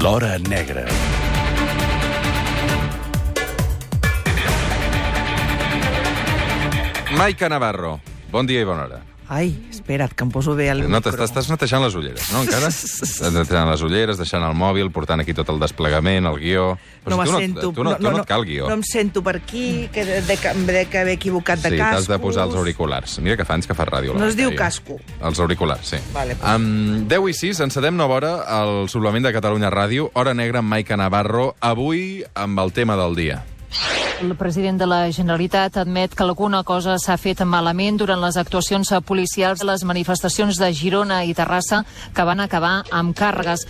L'Hora Negra. Maica Navarro, bon dia i bona hora. Ai, espera't, que em poso bé al No, micro. t'estàs estàs netejant les ulleres, no, encara? Estàs netejant les ulleres, deixant el mòbil, portant aquí tot el desplegament, el guió... Però No si tu sento... tu no, tu no, et cal guió. No em sento per aquí, que de, de, de, de que haver equivocat de sí, cascos. t'has de posar els auriculars. Mira que fa anys que fas ràdio. No es diu casco. Els auriculars, sí. Vale, pues. Um, 10 i 6, encedem nova hora al suplement de Catalunya Ràdio, Hora Negra amb Maica Navarro, avui amb el tema del dia. El president de la Generalitat admet que alguna cosa s'ha fet malament durant les actuacions policials a les manifestacions de Girona i Terrassa que van acabar amb càrregues.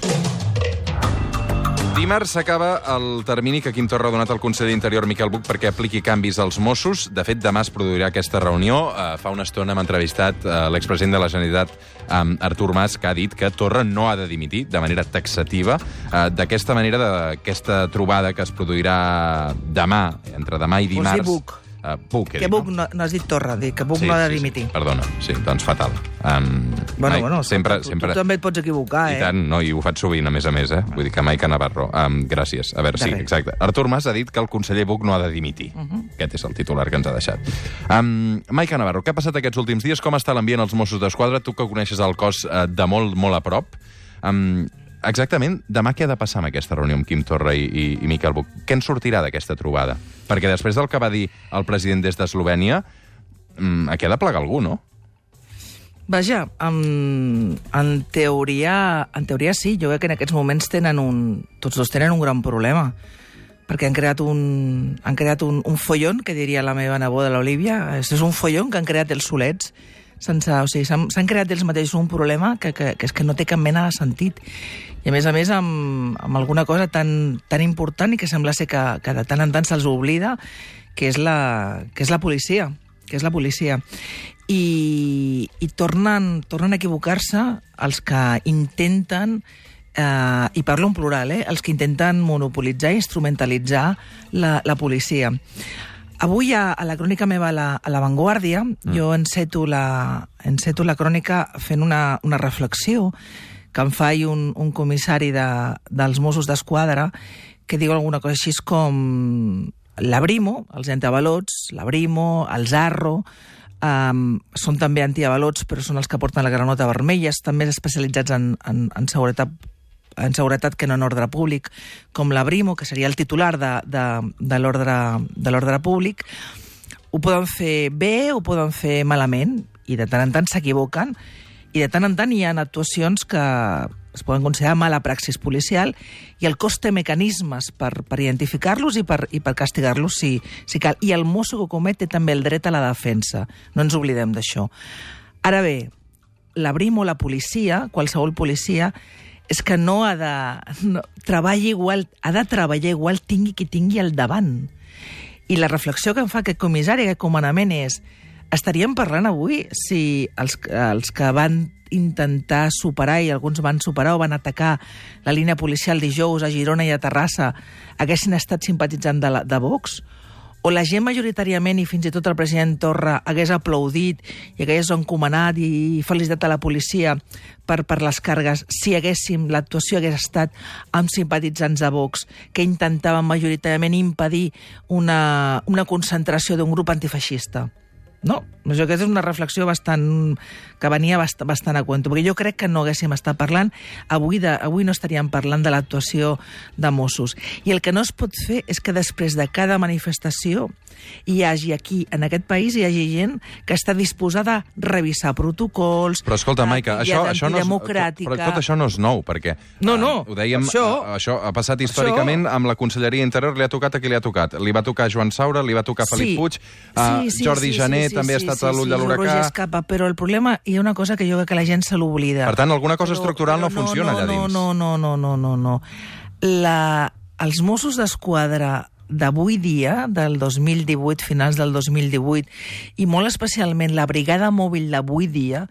Dimarts s'acaba el termini que Quim Torra ha donat al conseller d'Interior Miquel Buch perquè apliqui canvis als Mossos. De fet, demà es produirà aquesta reunió. Uh, fa una estona hem entrevistat uh, l'expresident de la Generalitat, um, Artur Mas, que ha dit que Torra no ha de dimitir de manera taxativa. Uh, D'aquesta manera, d'aquesta trobada que es produirà demà, entre demà i dimarts... Buch? Uh, Buch, he Que Buch no? no, no has dit Torra, dic que Buch no ha de dimitir. Sí, perdona, sí, doncs fatal. Um, Bueno, mai, bueno, sempre, tu, sempre... tu també et pots equivocar, I eh? tant, no, i ho faig sovint, a més a més, eh? Vull dir que Maica Navarro. Um, gràcies. A veure, De sí, res. exacte. Artur Mas ha dit que el conseller Buch no ha de dimitir. Uh -huh. Aquest és el titular que ens ha deixat. Um, Maica Navarro, què ha passat aquests últims dies? Com està l'ambient als Mossos d'Esquadra? Tu que coneixes el cos uh, de molt, molt a prop. Um, exactament, demà què ha de passar amb aquesta reunió amb Quim Torra i, i, i Miquel Buch? Què en sortirà d'aquesta trobada? Perquè després del que va dir el president des d'Eslovènia, um, aquí ha de plegar algú, no? Vaja, en, en, teoria, en teoria sí, jo crec que en aquests moments tenen un, tots dos tenen un gran problema, perquè han creat un, han creat un, un follon, que diria la meva neboda, l'Olivia, és un follon que han creat els solets, sense, o sigui, s'han creat ells mateixos un problema que, que, que és que no té cap mena de sentit. I a més a més amb, amb alguna cosa tan, tan important i que sembla ser que, que de tant en tant se'ls oblida, que és la, que és la policia que és la policia. I, i tornen, tornen a equivocar-se els que intenten eh, i parlo en plural, eh, els que intenten monopolitzar i instrumentalitzar la, la policia. Avui a, a la crònica meva a la, a la Vanguardia mm. jo enceto la, enceto la crònica fent una, una reflexió que em fa un, un comissari de, dels Mossos d'Esquadra que diu alguna cosa així com l'Abrimo, els antiavalots, l'Abrimo, el Zarro, um, són també antiavalots, però són els que porten la granota vermella, estan més especialitzats en, en, en seguretat en seguretat que no en ordre públic, com l'Abrimo, que seria el titular de, de, de l'ordre públic, ho poden fer bé o poden fer malament, i de tant en tant s'equivoquen, i de tant en tant hi ha actuacions que es poden considerar mala praxis policial i el cos té mecanismes per, per identificar-los i per, i per castigar-los si, si cal. I el mosso que ho comet té també el dret a la defensa. No ens oblidem d'això. Ara bé, l'abrim o la policia, qualsevol policia, és que no ha de... No, treballa igual, ha de treballar igual tingui qui tingui al davant. I la reflexió que em fa aquest comissari, aquest comandament, és estaríem parlant avui si els, els que van intentar superar, i alguns van superar o van atacar la línia policial dijous a Girona i a Terrassa, haguessin estat simpatitzant de, la, de Vox? O la gent majoritàriament, i fins i tot el president Torra, hagués aplaudit i hagués encomanat i felicitat a la policia per, per les càrregues si haguéssim, l'actuació hagués estat amb simpatitzants de Vox que intentaven majoritàriament impedir una, una concentració d'un grup antifeixista. No, jo crec que és una reflexió bastant que venia bastant, bastant a cuento, perquè jo crec que no haguéssim estat parlant, avui, de, avui no estaríem parlant de l'actuació de Mossos. I el que no es pot fer és que després de cada manifestació hi hagi aquí, en aquest país, hi hagi gent que està disposada a revisar protocols... Però escolta, Maica, això, això no és, però tot això no és nou, perquè... No, no, eh, ho dèiem, això- eh, això ha passat històricament amb la Conselleria Interior, li ha tocat a qui li ha tocat. Li va tocar Joan Saura, li va tocar a Felip Puig, eh, Jordi Jané també ha estat a l'ull de l'huracà... Escapa, però el problema, hi ha una cosa que jo crec que la gent se l'oblida. Per tant, alguna cosa estructural no funciona no, allà dins. No, no, no, no, no, no. La, els Mossos d'Esquadra d'avui dia, del 2018, finals del 2018, i molt especialment la brigada mòbil d'avui dia,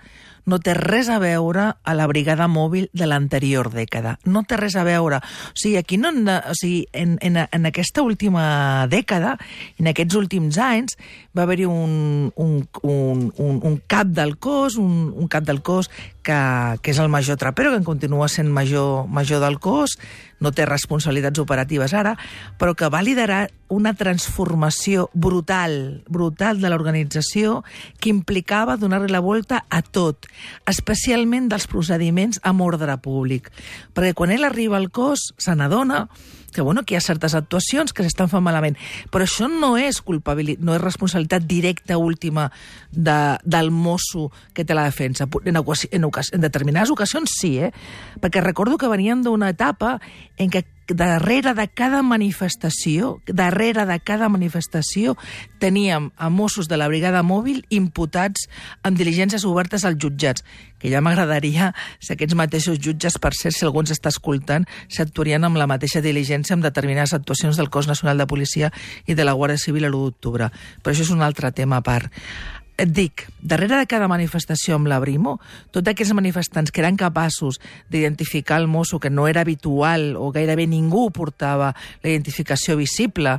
no té res a veure a la brigada mòbil de l'anterior dècada. No té res a veure. O sigui, aquí no... O sigui, en, en, en aquesta última dècada, en aquests últims anys, va haver-hi un, un, un, un, un cap del cos, un, un cap del cos que, que és el major trapero, que en continua sent major, major del cos, no té responsabilitats operatives ara, però que va liderar una transformació brutal, brutal de l'organització que implicava donar-li la volta a tot, especialment dels procediments amb ordre públic. Perquè quan ell arriba al cos se n'adona que, bueno, que hi ha certes actuacions que s'estan fent malament, però això no és culpabilitat, no és responsabilitat directa última de, del mosso que té la defensa. En, en, determinades ocasions sí, eh? perquè recordo que venien d'una etapa en què darrere de cada manifestació, darrere de cada manifestació, teníem a Mossos de la brigada mòbil imputats amb diligències obertes als jutjats, que ja m'agradaria si aquests mateixos jutges, per cert, si algú ens està escoltant, s'actuarien amb la mateixa diligència amb determinades actuacions del Cos Nacional de Policia i de la Guàrdia Civil a l'1 d'octubre. Però això és un altre tema a part et dic, darrere de cada manifestació amb la Brimo, tots aquells manifestants que eren capaços d'identificar el mosso, que no era habitual o gairebé ningú portava la identificació visible,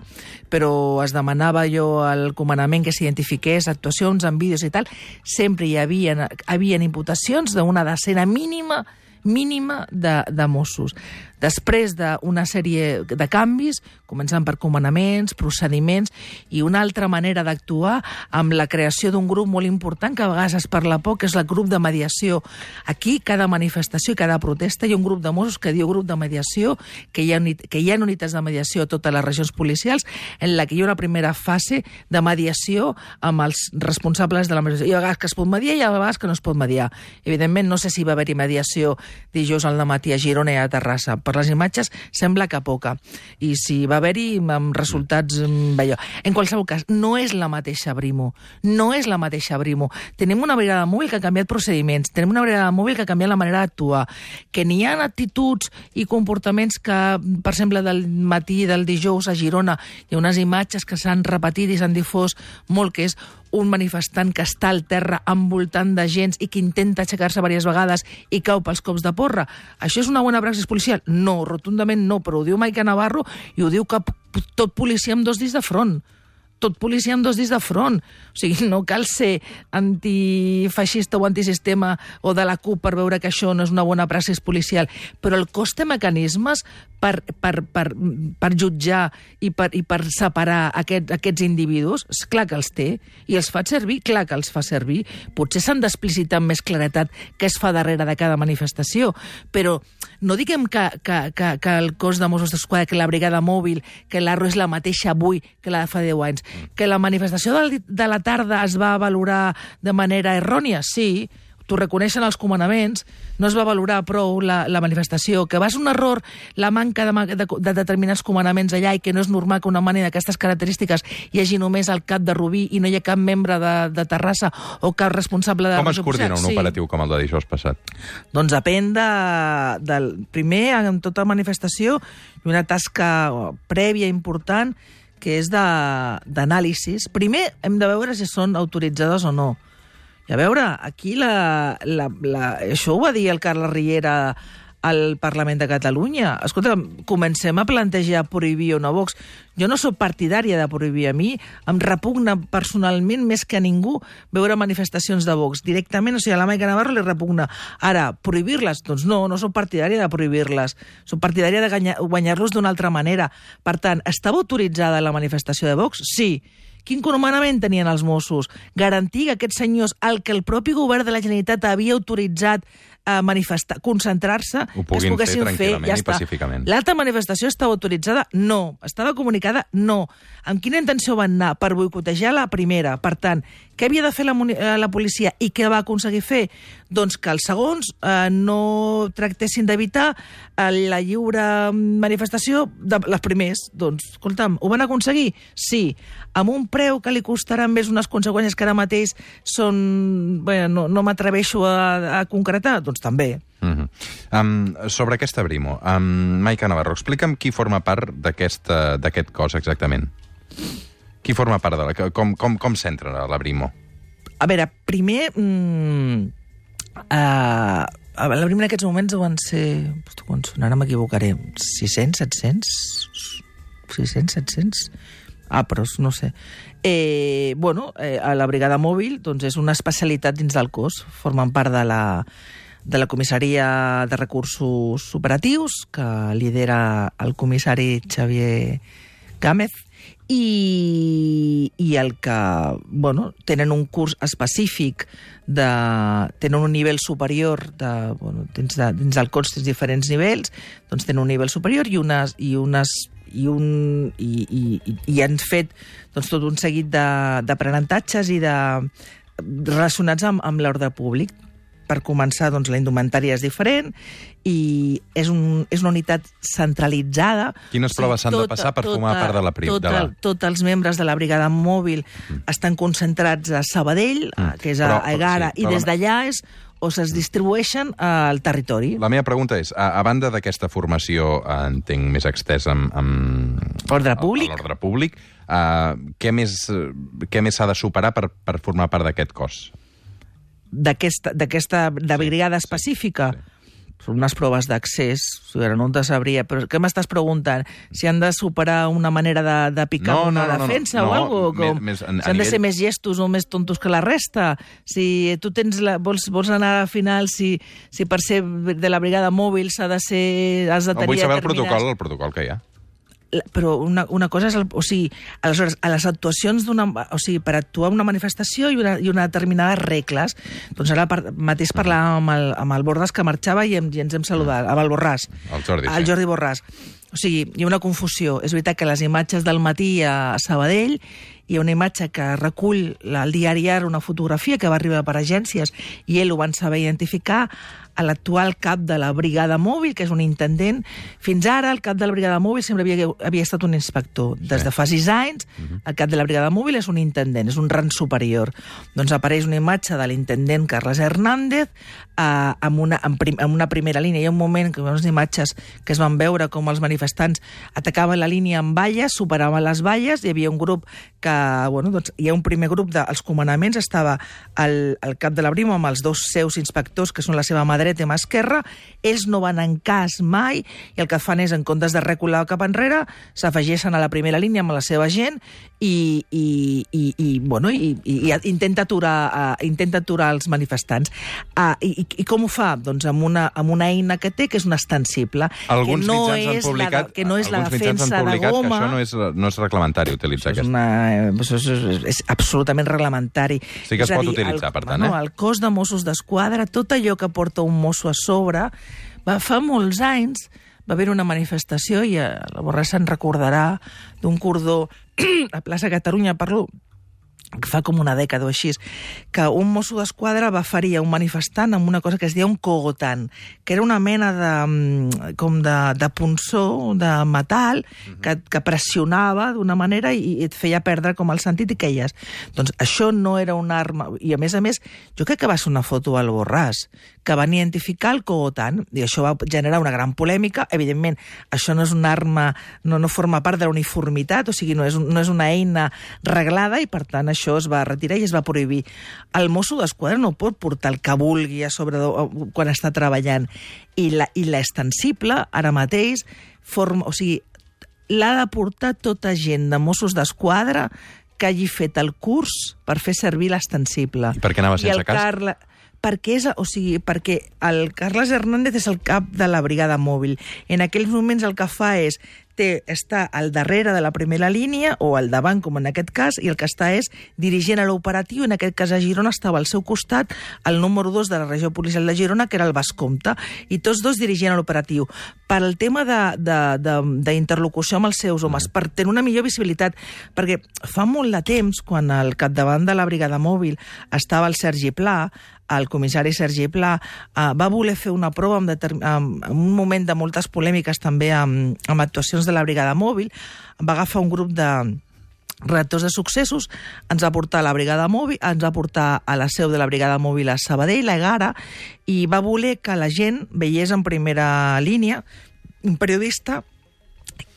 però es demanava jo al comandament que s'identifiqués actuacions en vídeos i tal, sempre hi havia, havia imputacions d'una decena mínima mínima de, de Mossos. Després d'una sèrie de canvis, començant per comandaments, procediments i una altra manera d'actuar amb la creació d'un grup molt important que a vegades es parla poc, que és el grup de mediació. Aquí, cada manifestació i cada protesta hi ha un grup de Mossos que diu grup de mediació, que hi ha, que hi ha unitats de mediació a totes les regions policials, en la que hi ha una primera fase de mediació amb els responsables de la mediació. Hi ha vegades que es pot mediar i hi ha vegades que no es pot mediar. Evidentment, no sé si va haver-hi mediació dijous al matí a Girona i a Terrassa per les imatges sembla que poca. I si va haver-hi amb resultats... Allò. En qualsevol cas, no és la mateixa Brimo. No és la mateixa Brimo. Tenim una brigada mòbil que ha canviat procediments, tenim una brigada mòbil que ha canviat la manera d'actuar, que n'hi ha actituds i comportaments que, per exemple, del matí del dijous a Girona hi ha unes imatges que s'han repetit i s'han difós molt, que és un manifestant que està al terra envoltant de gens i que intenta aixecar-se diverses vegades i cau pels cops de porra. Això és una bona praxis policial? No, rotundament no, però ho diu Maica Navarro i ho diu que tot policia amb dos dits de front tot policia amb dos dits de front. O sigui, no cal ser antifeixista o antisistema o de la CUP per veure que això no és una bona praxis policial, però el cos té mecanismes per, per, per, per jutjar i per, i per separar aquest, aquests individus? És clar que els té, i els fa servir, clar que els fa servir. Potser s'han d'explicitar amb més claretat què es fa darrere de cada manifestació, però no diguem que, que, que, que el cos de Mossos d'Esquadra, que la brigada mòbil, que l'Arro és la mateixa avui que la de fa 10 anys. Que la manifestació de la tarda es va valorar de manera errònia? Sí, t'ho reconeixen els comandaments, no es va valorar prou la, la manifestació, que va ser un error la manca de, de, de determinats comandaments allà i que no és normal que una manera d'aquestes característiques hi hagi només el cap de Rubí i no hi ha cap membre de, de Terrassa o cap responsable de... Com es coordina un sí. operatiu com el de dijous passat? Doncs depèn de, del... Primer, en tota manifestació, una tasca prèvia important que és d'anàlisis. Primer hem de veure si són autoritzades o no. I a veure, aquí la, la, la, això ho va dir el Carles Riera al Parlament de Catalunya. Escolta, comencem a plantejar prohibir o no Vox. Jo no sóc partidària de prohibir. A mi em repugna personalment més que a ningú veure manifestacions de Vox. Directament, o sigui, a la Maica Navarro li repugna. Ara, prohibir-les? Doncs no, no sóc partidària de prohibir-les. Sóc partidària de guanyar-los d'una altra manera. Per tant, estava autoritzada la manifestació de Vox? Sí. Quin comandament tenien els Mossos? Garantir que aquests senyors, el que el propi govern de la Generalitat havia autoritzat a manifestar, concentrar-se, que es poguessin fer, fer ja està. L'altra manifestació estava autoritzada? No. Estava comunicada? No. Amb quina intenció van anar? Per boicotejar la primera. Per tant, què havia de fer la, eh, la policia i què va aconseguir fer? Doncs que els segons eh, no tractessin d'evitar eh, la lliure manifestació de les primers. Doncs, escolta'm, ho van aconseguir? Sí. Amb un preu que li costaran més unes conseqüències que ara mateix són... Bé, no, no m'atreveixo a, a concretar? Doncs també. Uh -huh. um, sobre aquesta Brimo, um, Maica Navarro, explica'm qui forma part d'aquest cos exactament. Qui forma part de la... Com, com, com s'entra la Brimo? A veure, primer... Mm, uh, la Brimo en aquests moments deuen ser... Doncs, ara m'equivocaré. 600, 700? 600, 700? Ah, però no sé. Eh, bueno, eh, a la brigada mòbil doncs és una especialitat dins del cos. Formen part de la, de la comissaria de recursos operatius, que lidera el comissari Xavier Gámez, i, i el que, bueno, tenen un curs específic de, tenen un nivell superior de, bueno, dins, de, dins del cos tens diferents nivells, doncs tenen un nivell superior i unes, i unes i, un, i, i, i han fet doncs, tot un seguit d'aprenentatges i de relacionats amb, amb l'ordre públic per començar, doncs, la indumentària és diferent i és, un, és una unitat centralitzada. Quines proves s'han de passar per tota, formar part de la PRIM? Tota, de la... Tots els membres de la brigada mòbil mm. estan concentrats a Sabadell, mm. que és a Però, Egara, sí, i des d'allà és o es distribueixen al territori. La meva pregunta és, a, a banda d'aquesta formació, eh, entenc, més extensa amb... amb ordre públic, l'ordre públic uh, què més què més s'ha de superar per, per formar part d'aquest cos? D'aquesta de brigada sí, específica? Sí, sí. Són unes proves d'accés, no te sabria, però què m'estàs preguntant? Si han de superar una manera de, de picar no, una no, no, defensa no, no, o alguna cosa? Com, més, més, si han nivell... de ser més gestos o més tontos que la resta? Si tu tens la, vols, vols anar al final, si, si per ser de la brigada mòbil s'ha de ser... Has de tenir no, vull saber el protocol, el protocol que hi ha però una, una cosa és... El, o sigui, aleshores, a les actuacions d'una... O sigui, per actuar una manifestació i una, i una determinades regles, doncs ara per, mateix parlàvem amb el, amb el Borràs que marxava i, hem, i ens hem saludat, amb el Borràs. El Jordi, el Jordi Borràs. O sigui, hi ha una confusió. És veritat que les imatges del matí a Sabadell hi ha una imatge que recull el diari Ara, una fotografia que va arribar per agències i ell ho van saber identificar a l'actual cap de la brigada mòbil, que és un intendent. Fins ara, el cap de la brigada mòbil sempre havia, havia estat un inspector. Des de fa sis anys, uh -huh. el cap de la brigada mòbil és un intendent, és un rang superior. Doncs apareix una imatge de l'intendent Carles Hernández eh, amb, una, amb, prim, amb una primera línia. Hi ha un moment que unes imatges que es van veure com els manifestants atacaven la línia amb valles, superaven les valles, hi havia un grup que, bueno, doncs hi ha un primer grup dels comandaments, estava el, el cap de la Brimo amb els dos seus inspectors, que són la seva mà dreta i mà esquerra, ells no van en cas mai, i el que fan és, en comptes de recular cap enrere, s'afegeixen a la primera línia amb la seva gent i, i, i, i, bueno, i, i, i intenta, aturar, uh, intenta aturar els manifestants. Uh, i, I com ho fa? Doncs amb una, amb una eina que té, que és un extensible. Alguns que no han publicat, la, que no és la defensa de goma. que això no és, no és reglamentari utilitzar això és, una, és, és, és absolutament reglamentari. Sí que es pot dir, utilitzar, el, per tant. Bueno, eh? El cos de Mossos d'Esquadra, tot allò que porta un mosso a sobre, va, fa molts anys va haver una manifestació, i eh, la Borràs se'n recordarà, d'un cordó a plaça Catalunya, parlo fa com una dècada o així, que un mosso d'esquadra va ferir a un manifestant amb una cosa que es deia un cogotant, que era una mena de, mm, com de, de punçó, de metal, que, que pressionava d'una manera i, i et feia perdre com el sentit i queies. Doncs això no era una arma... I a més a més, jo crec que va ser una foto al Borràs, que van identificar el cogotant, i això va generar una gran polèmica. Evidentment, això no és una arma, no, no forma part de la uniformitat, o sigui, no és, no és una eina reglada, i per tant això es va retirar i es va prohibir. El mosso d'esquadra no pot portar el que vulgui a sobre de, quan està treballant. I l'extensible, ara mateix, forma, o sigui, l'ha de portar tota gent de Mossos d'Esquadra que hagi fet el curs per fer servir l'extensible. I per què anava sense I el cas? Carla, perquè, és, o sigui, perquè el Carles Hernández és el cap de la brigada mòbil. En aquells moments el que fa és té, està al darrere de la primera línia, o al davant, com en aquest cas, i el que està és dirigint a l'operatiu, en aquest cas a Girona estava al seu costat el número 2 de la regió policial de Girona, que era el Bascomte, i tots dos dirigien a l'operatiu. Per al tema d'interlocució amb els seus homes, per tenir una millor visibilitat, perquè fa molt de temps, quan al capdavant de la brigada mòbil estava el Sergi Pla, el comissari Sergi Pla eh, va voler fer una prova en, en un moment de moltes polèmiques també amb, amb actuacions de la brigada mòbil, va agafar un grup de redactors de successos, ens va portar a la brigada mòbil, ens va portar a la seu de la brigada mòbil a Sabadell, a Egara, i va voler que la gent veiés en primera línia un periodista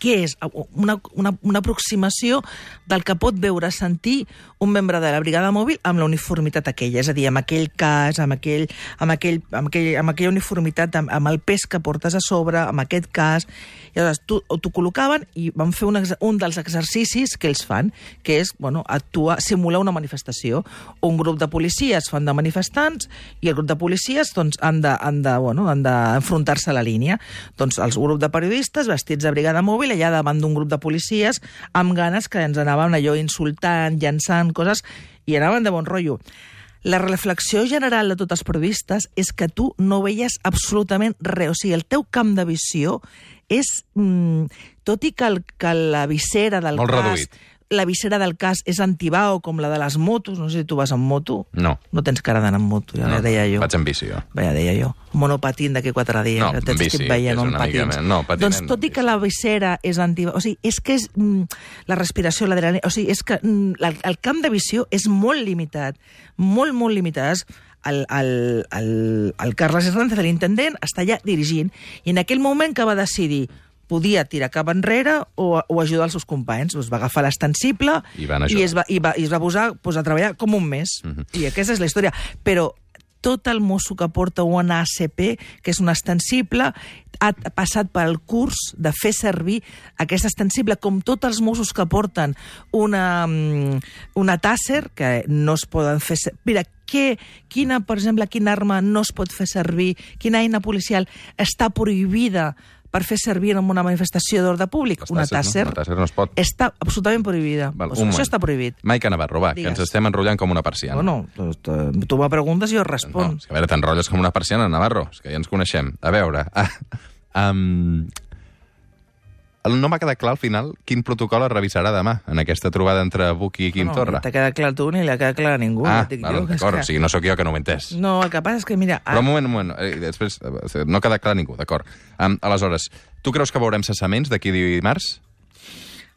què és? Una, una, una aproximació del que pot veure, sentir un membre de la brigada mòbil amb la uniformitat aquella, és a dir, amb aquell cas, amb, aquell, amb, aquell, amb, aquell, amb aquella uniformitat, amb, amb el pes que portes a sobre, amb aquest cas... I llavors t'ho col·locaven i van fer un, un dels exercicis que ells fan, que és bueno, actuar, simular una manifestació. Un grup de policies fan de manifestants i el grup de policies doncs, han d'enfrontar-se de, bueno, de a la línia. Doncs els grup de periodistes vestits de brigada mòbil allà davant d'un grup de policies amb ganes que ens anaven allò insultant, llançant coses, i anaven de bon rotllo. La reflexió general de tots els periodistes és que tu no veies absolutament res. O sigui, el teu camp de visió és... Mm, tot i que, el, que la visera del Molt cas... reduït la visera del cas és antibao, com la de les motos. No sé si tu vas amb moto. No. No tens cara d'anar amb moto, ja no, deia jo. Vaig en bici, jo. Ja deia jo. Monopatín d'aquí quatre dies. No, ja en bici, veient, és amb una mica més- no, patinem doncs tot i amb que la visera és antibao... O sigui, és que és mm, la respiració, l'adrenalina... O sigui, és que mm, la, el camp de visió és molt limitat. Molt, molt limitat. El, el, el, el Carles Hernández, l'intendent, està allà dirigint. I en aquell moment que va decidir podia tirar cap enrere o, o ajudar els seus companys. Doncs va agafar l'extensible I i es va, i va, i es va posar pues, a treballar com un mes. I aquesta és la història. Però tot el mosso que porta un ACP, que és un extensible, ha passat pel curs de fer servir aquest extensible, com tots els mossos que porten una, mm, una Tasser, que no es poden fer... Mira, què, quina, per exemple, quina arma no es pot fer servir, quina eina policial està prohibida per fer servir en una manifestació d'ordre públic? Les una Tasser. no? Una tasser no es pot. Està absolutament prohibida. Val, Pues un això està prohibit. Maica Navarro, va, Digues. que ens estem enrotllant com una persiana. Bueno, tu, me preguntes i jo No, responc. és que a veure, t'enrotlles com una persiana, Navarro. És que ja ens coneixem. A veure... Ah, um, no m'ha quedat clar al final quin protocol es revisarà demà en aquesta trobada entre Buki i Quim no, Torra. T'ha quedat clar tu ni li ha quedat clar a ningú. ah, ja val, d'acord, que- o sigui, no sóc jo que no ho entès. No, el que passa és que, mira... Però un moment, un moment, eh, després, eh, no ha quedat clar a ningú, d'acord. Um, aleshores, tu creus que veurem cessaments d'aquí dimarts?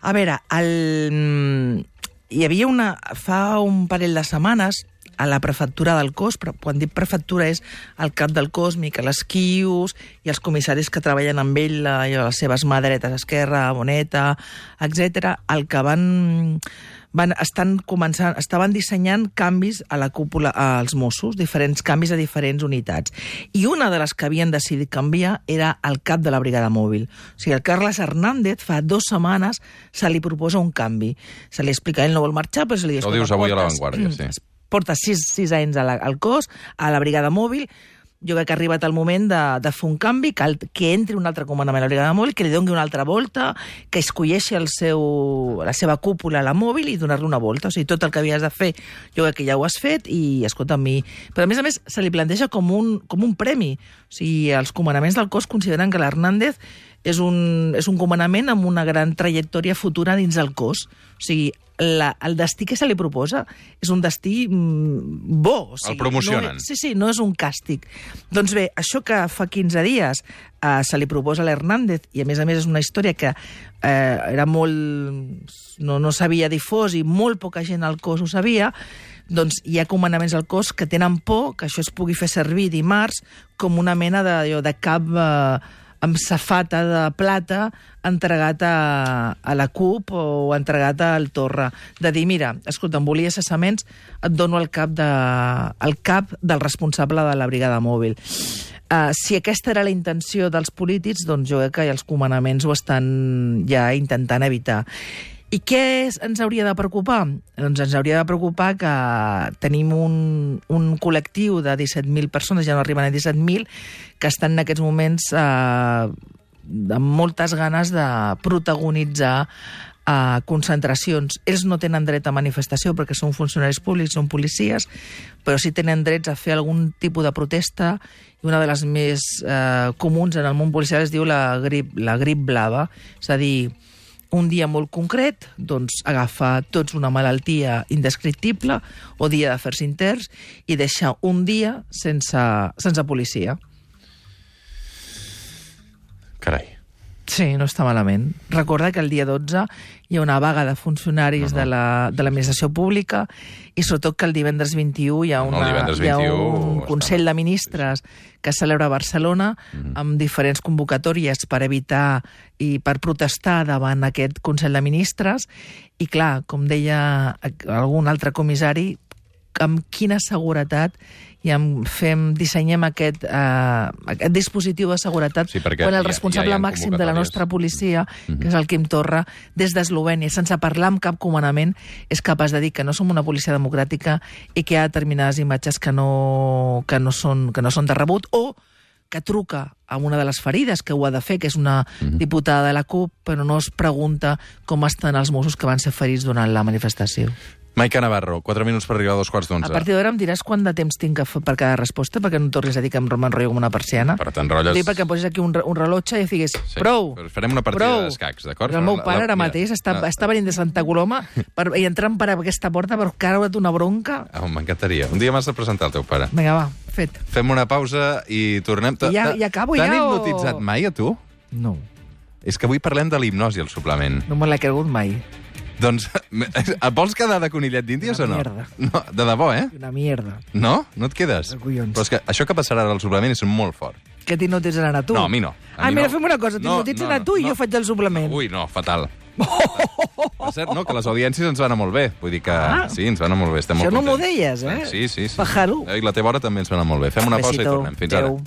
A veure, el... hi havia una... Fa un parell de setmanes a la prefectura del cos, però quan dic prefectura és el cap del cos, Miquel Esquius, i els comissaris que treballen amb ell, la, i les seves mà dretes, esquerra, Boneta, etc. el que van van, estan començant, estaven dissenyant canvis a la cúpula als Mossos, diferents canvis a diferents unitats. I una de les que havien decidit canviar era el cap de la brigada mòbil. O sigui, el Carles Hernández fa dues setmanes se li proposa un canvi. Se li explica, ell no vol marxar, però se li. Ho dius "Escolta, avui a La portes- Vanguardia, sí. Porta sis, sis anys la, al cos, a la brigada mòbil, jo crec que ha arribat el moment de, de fer un canvi, que, el, que entri un altre comandament a la brigada mòbil, que li doni una altra volta, que escolleixi el seu, la seva cúpula a la mòbil i donar-li una volta. O sigui, tot el que havies de fer, jo crec que ja ho has fet i, escolta, a mi... Però, a més a més, se li planteja com un, com un premi. O sigui, els comandaments del cos consideren que l'Hernández és un, és un comandament amb una gran trajectòria futura dins del cos. O sigui, la, el destí que se li proposa és un destí mm, bo. O sigui, El promocionen. No, és- sí, sí, no és un càstig. Doncs bé, això que fa 15 dies eh, se li proposa a l'Hernández, i a més a més és una història que eh, era molt... no, no s'havia difós i molt poca gent al cos ho sabia, doncs hi ha comandaments al cos que tenen por que això es pugui fer servir dimarts com una mena de, de cap eh, amb safata de plata entregat a, a la CUP o entregat al Torra. De dir, mira, escolta, em volia cessaments, et dono el cap, de, el cap del responsable de la brigada mòbil. Uh, si aquesta era la intenció dels polítics, doncs jo crec que els comandaments ho estan ja intentant evitar. I què ens hauria de preocupar? Doncs ens hauria de preocupar que tenim un, un col·lectiu de 17.000 persones, ja no arriben a 17.000, que estan en aquests moments eh, amb moltes ganes de protagonitzar a concentracions. Ells no tenen dret a manifestació perquè són funcionaris públics, són policies, però sí tenen drets a fer algun tipus de protesta i una de les més eh, comuns en el món policial es diu la grip, la grip blava, és a dir, un dia molt concret, doncs agafar tots una malaltia indescriptible o dia d'afers interns i deixar un dia sense, sense policia. Carai. Sí, no està malament. Recorda que el dia 12 hi ha una vaga de funcionaris No, no. de la- de l'administració pública i sobretot que el divendres 21 hi ha, No, no, el una, divendres hi ha 21 un està Consell de Ministres que es celebra a Barcelona Mhm. amb diferents convocatòries per evitar i per protestar davant aquest Consell de Ministres i clar, com deia algun altre comissari, amb quina seguretat i amb, fem, dissenyem aquest, eh, aquest dispositiu de seguretat Sí, quan el ja- responsable ja ha màxim de la nostra policia, Mhm. que és el Quim Torra, des d'Eslovènia, sense parlar amb cap comandament, és capaç de dir que no som una policia democràtica i que hi ha determinades imatges que no, que no, són, que no són de rebut, o que truca a una de les ferides, que ho ha de fer, que és una Mhm. diputada de la CUP, però no es pregunta com estan els Mossos que van ser ferits durant la manifestació. Maica Navarro, 4 minuts per arribar a dos quarts A d'onze. partir d'ara em diràs quant de temps tinc per cada resposta, perquè no tornis a dir que em m'enrotllo com una persiana. Però t'enrotlles- Dic perquè em posis aquí un, un rellotge i diguis, Sí, prou, però farem una partida prou. d'escacs, d'acord? El meu La- pare la- ara mira, mateix està, la- està venint de Santa Coloma per, i entrant per aquesta porta per creure't una bronca. Oh, M'encantaria. Un dia m'has de presentar el teu pare. Vinga, va, fet. Fem una pausa i tornem... I ja- i acabo T'han ja, o- hipnotitzat mai, a tu? No, És que avui parlem de l'hipnosi al suplement. no me l'he cregut mai. Doncs, et vols quedar de conillet d'índies o no? mierda. No, de debò, eh? Una mierda. No? No et quedes? De collons. Però és que això que passarà ara al suplement és molt fort. Que t'hipnotitzaran a tu? No, a mi no. A ah, mi mira, no. fem una cosa, No, t'hipnotitzen no, a tu i no. jo faig el suplement. Ui, no, fatal. Per cert, no, que les audiències ens van anar molt bé. Vull dir que Ah. sí, ens van anar molt bé. Estem Això molt no m'ho deies, eh? Sí, sí, sí. Pajaro. I la teva hora també ens va anar molt bé. Fem una pausa i Besito. tornem. Fins ara. Adéu.